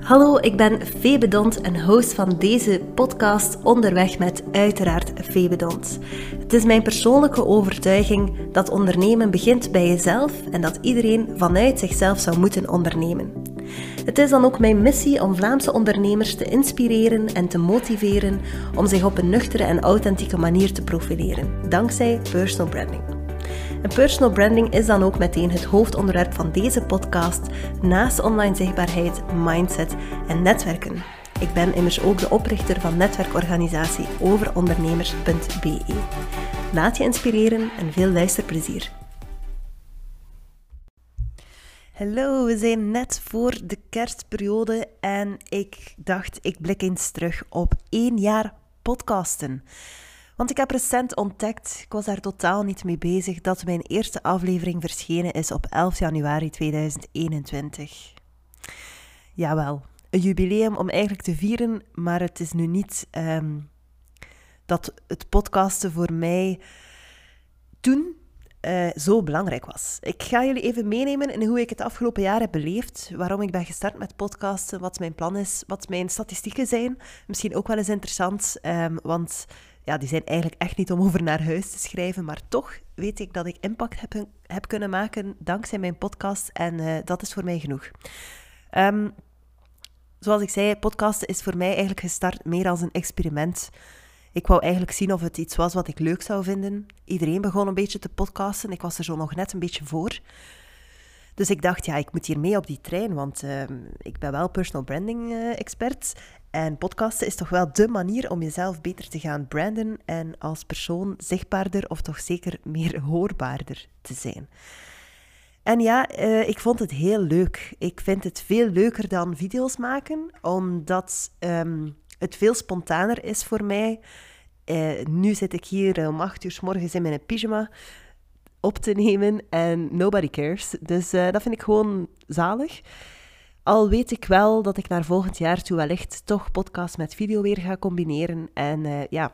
Hallo, ik ben Febe Dont en host van deze podcast Onderweg met uiteraard Febe Dont. Het is mijn persoonlijke overtuiging dat ondernemen begint bij jezelf en dat iedereen vanuit zichzelf zou moeten ondernemen. Het is dan ook mijn missie om Vlaamse ondernemers te inspireren en te motiveren om zich op een nuchtere en authentieke manier te profileren, dankzij personal branding. En personal branding is dan ook meteen het hoofdonderwerp van deze podcast, naast online zichtbaarheid, mindset en netwerken. Ik ben immers ook de oprichter van netwerkorganisatie overondernemers.be. Laat je inspireren en veel luisterplezier. Hallo, we zijn net voor de kerstperiode en ik dacht, ik blik eens terug op één jaar podcasten. Want ik heb recent ontdekt, ik was daar totaal niet mee bezig, dat mijn eerste aflevering verschenen is op 11 januari 2021. Jawel, een jubileum om eigenlijk te vieren, maar het is nu niet um, dat het podcasten voor mij toen uh, zo belangrijk was. Ik ga jullie even meenemen in hoe ik het afgelopen jaar heb beleefd, waarom ik ben gestart met podcasten, wat mijn plan is, wat mijn statistieken zijn. Misschien ook wel eens interessant, um, want ja, die zijn eigenlijk echt niet om over naar huis te schrijven, maar toch weet ik dat ik impact heb, heb kunnen maken dankzij mijn podcast en uh, dat is voor mij genoeg. Um, zoals ik zei, podcasten is voor mij eigenlijk gestart meer als een experiment. Ik wou eigenlijk zien of het iets was wat ik leuk zou vinden. Iedereen begon een beetje te podcasten, ik was er zo nog net een beetje voor. Dus ik dacht, ja, ik moet hier mee op die trein, want uh, ik ben wel personal branding uh, expert. En podcasten is toch wel de manier om jezelf beter te gaan branden en als persoon zichtbaarder of toch zeker meer hoorbaarder te zijn. En ja, uh, ik vond het heel leuk. Ik vind het veel leuker dan video's maken, omdat um, het veel spontaner is voor mij. Uh, nu zit ik hier om acht uur s morgens in mijn pyjama op te nemen en nobody cares. Dus uh, dat vind ik gewoon zalig. Al weet ik wel dat ik naar volgend jaar toe wellicht toch podcast met video weer ga combineren. En uh, ja,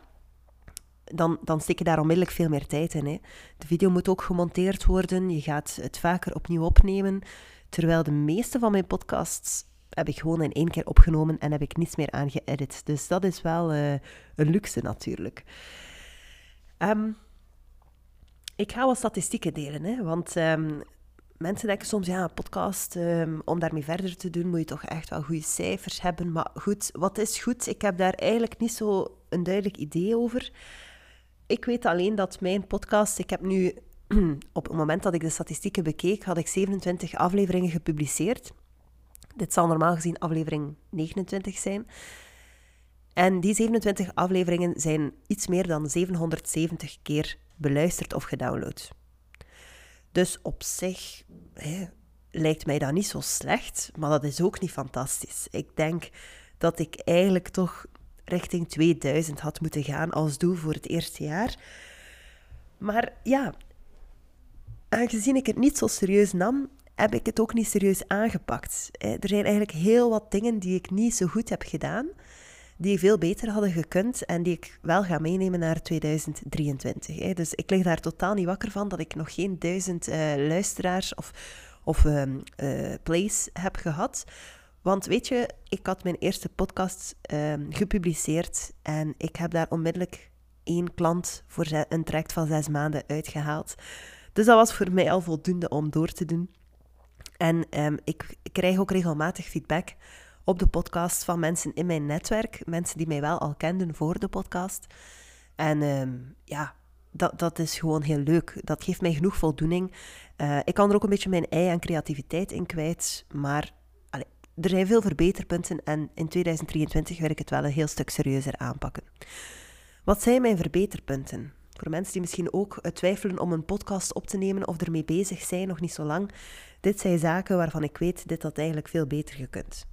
dan, dan steek je daar onmiddellijk veel meer tijd in. Hè. De video moet ook gemonteerd worden. Je gaat het vaker opnieuw opnemen. Terwijl de meeste van mijn podcasts heb ik gewoon in één keer opgenomen en heb ik niets meer aan geëdit. Dus dat is wel uh, een luxe natuurlijk. Um, ik ga wat statistieken delen, hè, want um, mensen denken soms, ja, een podcast, um, om daarmee verder te doen, moet je toch echt wel goede cijfers hebben. Maar goed, wat is goed? Ik heb daar eigenlijk niet zo een duidelijk idee over. Ik weet alleen dat mijn podcast, ik heb nu, op het moment dat ik de statistieken bekeek, had ik 27 afleveringen gepubliceerd. Dit zal normaal gezien aflevering 29 zijn. En die 27 afleveringen zijn iets meer dan 770 keer beluisterd of gedownload. Dus op zich lijkt mij dat niet zo slecht, maar dat is ook niet fantastisch. Ik denk dat ik eigenlijk toch richting 2000 had moeten gaan als doel voor het eerste jaar. Maar ja, aangezien ik het niet zo serieus nam, heb ik het ook niet serieus aangepakt. Er zijn eigenlijk heel wat dingen die ik niet zo goed heb gedaan die veel beter hadden gekund en die ik wel ga meenemen naar 2023. Hè. Dus ik lig daar totaal niet wakker van dat ik nog geen duizend uh, luisteraars of, of uh, uh, plays heb gehad. Want weet je, ik had mijn eerste podcast ehm, gepubliceerd en ik heb daar onmiddellijk één klant voor een traject van zes maanden uitgehaald. Dus dat was voor mij al voldoende om door te doen. En um, ik krijg ook regelmatig feedback op de podcast van mensen in mijn netwerk. Mensen die mij wel al kenden voor de podcast. En uh, ja, dat, dat is gewoon heel leuk. Dat geeft mij genoeg voldoening. Uh, ik kan er ook een beetje mijn ei en creativiteit in kwijt. Maar er zijn veel verbeterpunten. En in 2023 wil ik het wel een heel stuk serieuzer aanpakken. Wat zijn mijn verbeterpunten? Voor mensen die misschien ook twijfelen om een podcast op te nemen of ermee bezig zijn, nog niet zo lang. Dit zijn zaken waarvan ik weet, dit had eigenlijk veel beter gekund.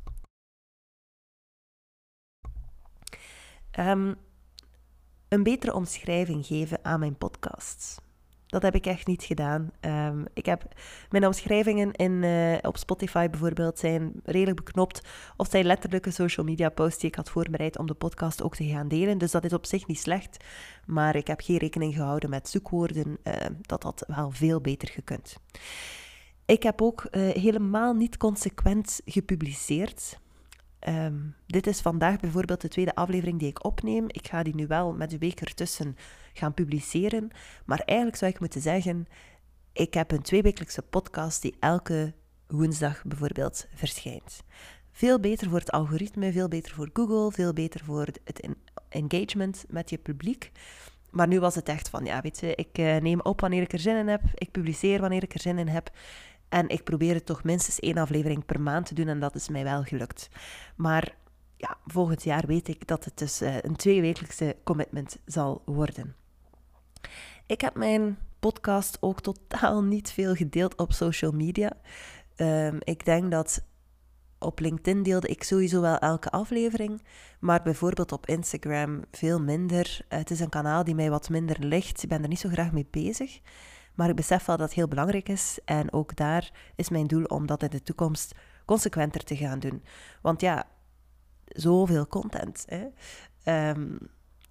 Um, een betere omschrijving geven aan mijn podcasts. Dat heb ik echt niet gedaan. Um, ik heb mijn omschrijvingen in, uh, op Spotify bijvoorbeeld zijn redelijk beknopt. Of zijn letterlijke social media posts die ik had voorbereid om de podcast ook te gaan delen. Dus dat is op zich niet slecht. Maar ik heb geen rekening gehouden met zoekwoorden. Uh, dat had wel veel beter gekund. Ik heb ook uh, helemaal niet consequent gepubliceerd. Ehm, dit is vandaag bijvoorbeeld de tweede aflevering die ik opneem. Ik ga die nu wel met de week ertussen gaan publiceren. Maar eigenlijk zou ik moeten zeggen, ik heb een tweewekelijkse podcast die elke woensdag bijvoorbeeld verschijnt. Veel beter voor het algoritme, veel beter voor Google, veel beter voor het engagement met je publiek. Maar nu was het echt van, ja, weet je, ik eh, neem op wanneer ik er zin in heb, ik publiceer wanneer ik er zin in heb. En ik probeer het toch minstens één aflevering per maand te doen en dat is mij wel gelukt. Maar ja, volgend jaar weet ik dat het dus uh, een tweewekelijkse commitment zal worden. Ik heb mijn podcast ook totaal niet veel gedeeld op social media. Um, ik denk dat op LinkedIn deelde ik sowieso wel elke aflevering, maar bijvoorbeeld op Instagram veel minder. Het is een kanaal die mij wat minder ligt. Ik ben er niet zo graag mee bezig. Maar ik besef wel dat het heel belangrijk is. En ook daar is mijn doel om dat in de toekomst consequenter te gaan doen. Want ja, zoveel content. Hè. Ehm,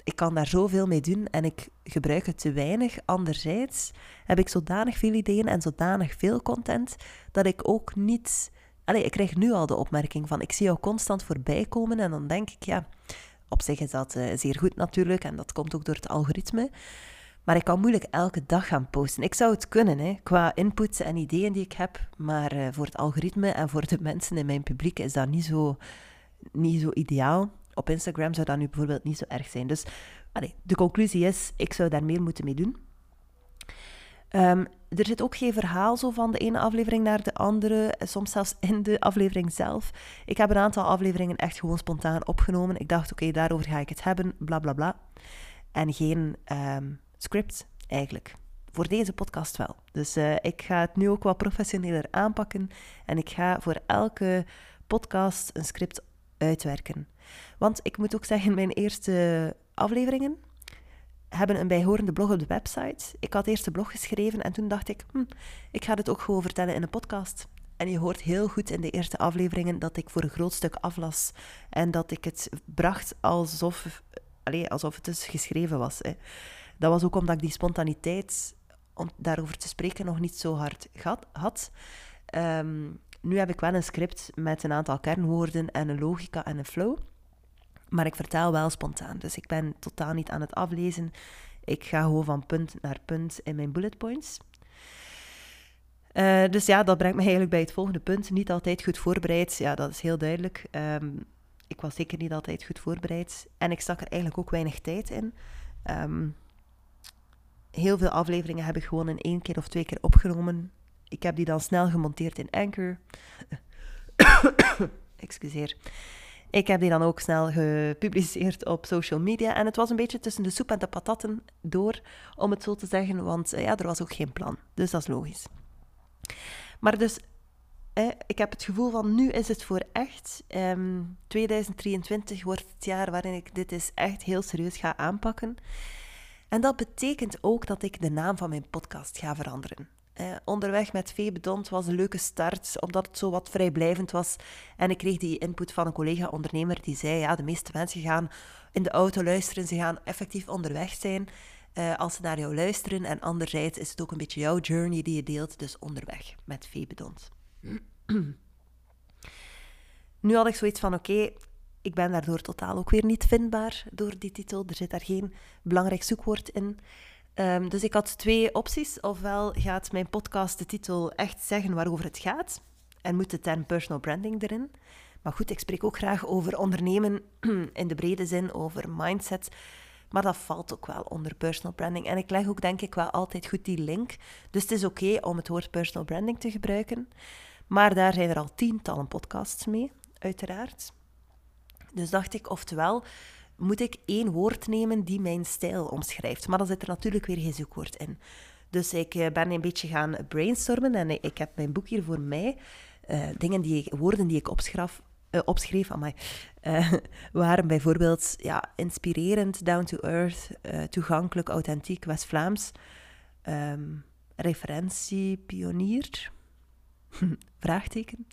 ik kan daar zoveel mee doen en ik gebruik het te weinig. Anderzijds heb ik zodanig veel ideeën en zodanig veel content dat ik ook niet. Allee, ik krijg nu al de opmerking van ik zie jou constant voorbij komen en dan denk ik ja, op zich is dat uh, zeer goed natuurlijk en dat komt ook door het algoritme. Maar ik kan moeilijk elke dag gaan posten. Ik zou het kunnen, hè, qua inputs en ideeën die ik heb. Maar uh, voor het algoritme en voor de mensen in mijn publiek is dat niet zo, niet zo ideaal. Op Instagram zou dat nu bijvoorbeeld niet zo erg zijn. Dus de conclusie is, ik zou daar meer moeten mee doen. Um, er zit ook geen verhaal zo van de ene aflevering naar de andere, soms zelfs in de aflevering zelf. Ik heb een aantal afleveringen echt gewoon spontaan opgenomen. Ik dacht, oké, daarover ga ik het hebben, bla bla bla. En geen um, script eigenlijk. Voor deze podcast wel. Dus uh, ik ga het nu ook wat professioneler aanpakken en ik ga voor elke podcast een script uitwerken. Want ik moet ook zeggen, mijn eerste afleveringen hebben een bijhorende blog op de website. Ik had eerst de blog geschreven en toen dacht ik, hm, ik ga het ook gewoon vertellen in een podcast. En je hoort heel goed in de eerste afleveringen dat ik voor een groot stuk aflas en dat ik het bracht alsof, allez, alsof het dus geschreven was. Hè. Dat was ook omdat ik die spontaniteit om daarover te spreken nog niet zo hard had. Um, nu heb ik wel een script met een aantal kernwoorden en een logica en een flow. Maar ik vertel wel spontaan. Dus ik ben totaal niet aan het aflezen. Ik ga gewoon van punt naar punt in mijn bullet points. Uh, dus ja, dat brengt me eigenlijk bij het volgende punt. Niet altijd goed voorbereid. Ja, dat is heel duidelijk. Um, ik was zeker niet altijd goed voorbereid. En ik stak er eigenlijk ook weinig tijd in. Um, heel veel afleveringen heb ik gewoon in één keer of twee keer opgenomen. Ik heb die dan snel gemonteerd in Anchor. Excuseer. Ik heb die dan ook snel gepubliceerd op social media. En het was een beetje tussen de soep en de patatten door, om het zo te zeggen. Want eh, ja, er was ook geen plan. Dus dat is logisch. Maar dus, eh, ik heb het gevoel van nu is het voor echt. 2023 ehm, wordt het jaar waarin ik dit is echt heel serieus ga aanpakken. En dat betekent ook dat ik de naam van mijn podcast ga veranderen. Eh, onderweg met Bedont was een leuke start, omdat het zo wat vrijblijvend was. En ik kreeg die input van een collega-ondernemer die zei: ja, de meeste mensen gaan in de auto luisteren, ze gaan effectief onderweg zijn uh, als ze naar jou luisteren. En anderzijds is het ook een beetje jouw journey die je deelt, dus onderweg met Bedont. nu had ik zoiets van: oké, ik ben daardoor totaal ook weer niet vindbaar door die titel. Er zit daar geen belangrijk zoekwoord in. Um, dus ik had twee opties. Ofwel gaat mijn podcast de titel echt zeggen waarover het gaat en moet de term personal branding erin. Maar goed, ik spreek ook graag over ondernemen in de brede zin, over mindset. Maar dat valt ook wel onder personal branding. En ik leg ook denk ik wel altijd goed die link. Dus het is oké om het woord personal branding te gebruiken. Maar daar zijn er al tientallen podcasts mee, uiteraard. Dus dacht ik, oftewel moet ik één woord nemen die mijn stijl omschrijft. Maar dan zit er natuurlijk weer geen zoekwoord in. Dus ik eh, ben een beetje gaan brainstormen en ik heb mijn boek hier voor mij. Uh, dingen die woorden die ik opschraf, uh, opschreef aan waren bijvoorbeeld ja, inspirerend, down to earth, toegankelijk, authentiek, West-Vlaams, um, referentie, pionier, vraagteken,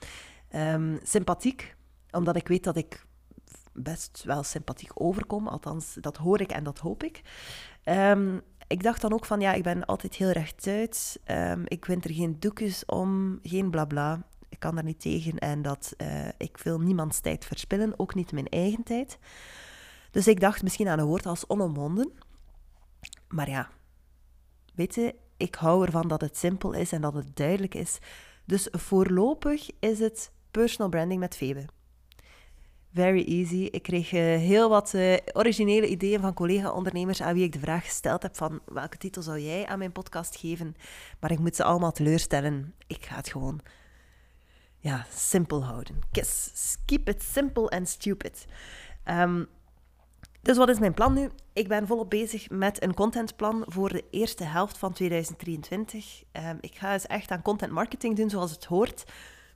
um, sympathiek, omdat ik weet dat ik best wel sympathiek overkom. Althans, dat hoor ik en dat hoop ik. Um, ik dacht dan ook van, ja, ik ben altijd heel rechtuit. Um, ik vind er geen doekjes om, geen blabla. Ik kan daar niet tegen en dat uh, ik wil niemands tijd verspillen, ook niet mijn eigen tijd. Dus ik dacht misschien aan een woord als onomwonden. Maar ja, weet je, ik hou ervan dat het simpel is en dat het duidelijk is. Dus voorlopig is het personal branding met Febe. Very easy. Ik kreeg uh, heel wat uh, originele ideeën van collega-ondernemers aan wie ik de vraag gesteld heb van welke titel zou jij aan mijn podcast geven? Maar ik moet ze allemaal teleurstellen. Ik ga het gewoon ja, simpel houden. Kiss. Keep it simple and stupid. Um, dus wat is mijn plan nu? Ik ben volop bezig met een contentplan voor de eerste helft van 2023. Um, ik ga eens echt aan content marketing doen zoals het hoort.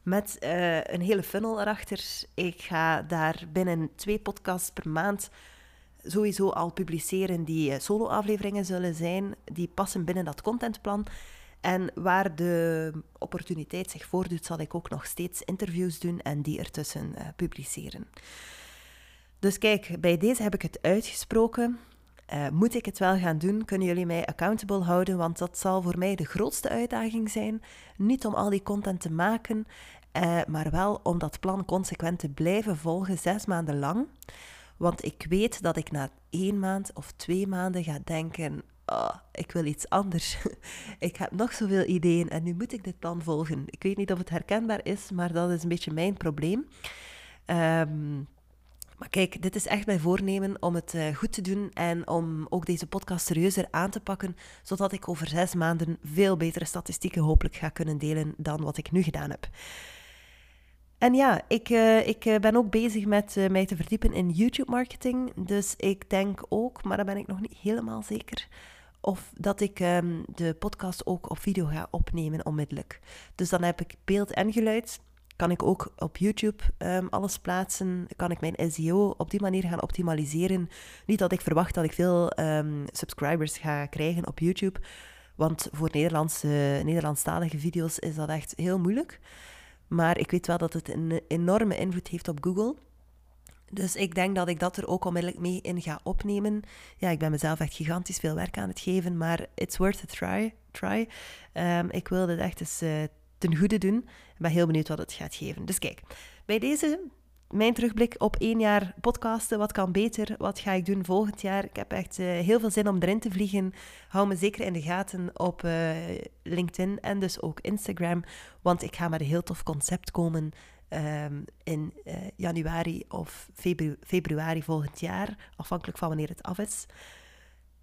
Met uh, een hele funnel erachter. Ik ga daar binnen twee podcasts per maand sowieso al publiceren die uh, solo-afleveringen zullen zijn. Die passen binnen dat contentplan. En waar de opportuniteit zich voordoet, zal ik ook nog steeds interviews doen en die ertussen uh, publiceren. Dus kijk, bij deze heb ik het uitgesproken. Uh, moet ik het wel gaan doen? Kunnen jullie mij accountable houden? Want dat zal voor mij de grootste uitdaging zijn. Niet om al die content te maken, uh, maar wel om dat plan consequent te blijven volgen, zes maanden lang. Want ik weet dat ik na één maand of twee maanden ga denken: oh, ik wil iets anders. ik heb nog zoveel ideeën en nu moet ik dit plan volgen. Ik weet niet of het herkenbaar is, maar dat is een beetje mijn probleem. Um, maar kijk, dit is echt mijn voornemen om het uh, goed te doen en om ook deze podcast serieuzer aan te pakken, zodat ik over zes maanden veel betere statistieken hopelijk ga kunnen delen dan wat ik nu gedaan heb. En ja, ik, uh, ik uh, ben ook bezig met mij te verdiepen in YouTube-marketing. Dus ik denk ook, maar daar ben ik nog niet helemaal zeker, of dat ik um, de podcast ook op video ga opnemen onmiddellijk. Dus dan heb ik beeld en geluid kan ik ook op YouTube um, alles plaatsen. Kan ik mijn SEO op die manier gaan optimaliseren. Niet dat ik verwacht dat ik veel um, subscribers ga krijgen op YouTube. Want voor Nederlandse, Nederlandstalige video's is dat echt heel moeilijk. Maar ik weet wel dat het een enorme invloed heeft op Google. Dus ik denk dat ik dat er ook onmiddellijk mee in ga opnemen. Ja, ik ben mezelf echt gigantisch veel werk aan het geven, maar it's worth a try. try. Um, ik wil dit echt eens uh, ten goede doen. Ik ben heel benieuwd wat het gaat geven. Dus kijk, bij deze mijn terugblik op één jaar podcasten. Wat kan beter? Wat ga ik doen volgend jaar? Ik heb echt uh, heel veel zin om erin te vliegen. Hou me zeker in de gaten op uh, LinkedIn en dus ook Instagram. Want ik ga met een heel tof concept komen um, in uh, januari of febru februari volgend jaar. Afhankelijk van wanneer het af is.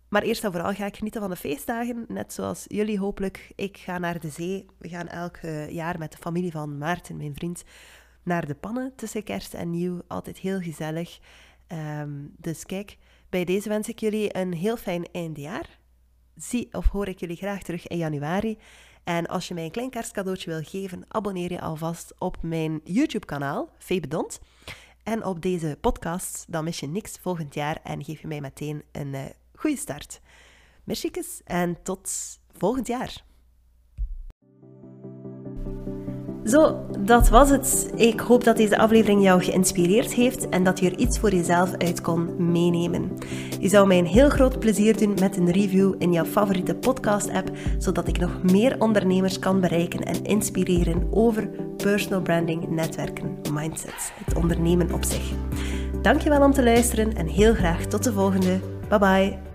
Maar eerst en vooral ga ik genieten van de feestdagen, net zoals jullie hopelijk. Ik ga naar de zee. We gaan elk eh, jaar met de familie van Maarten, mijn vriend, naar de pannen tussen kerst en nieuw. Altijd heel gezellig. Um, dus kijk, bij deze wens ik jullie een heel fijn eindejaar. Zie of hoor ik jullie graag terug in januari. En als je mij een klein kerstcadeautje wil geven, abonneer je alvast op mijn YouTube-kanaal, Febedont. En op deze podcast, dan mis je niks volgend jaar en geef je mij meteen een uh, goede start. Merciekes en tot volgend jaar. Zo, dat was het. Ik hoop dat deze aflevering jou geïnspireerd heeft en dat je er iets voor jezelf uit kon meenemen. Je zou mij een heel groot plezier doen met een review in jouw favoriete podcast-app, zodat ik nog meer ondernemers kan bereiken en inspireren over personal branding, netwerken, mindset, het ondernemen op zich. Dankjewel om te luisteren en heel graag tot de volgende. Bye bye.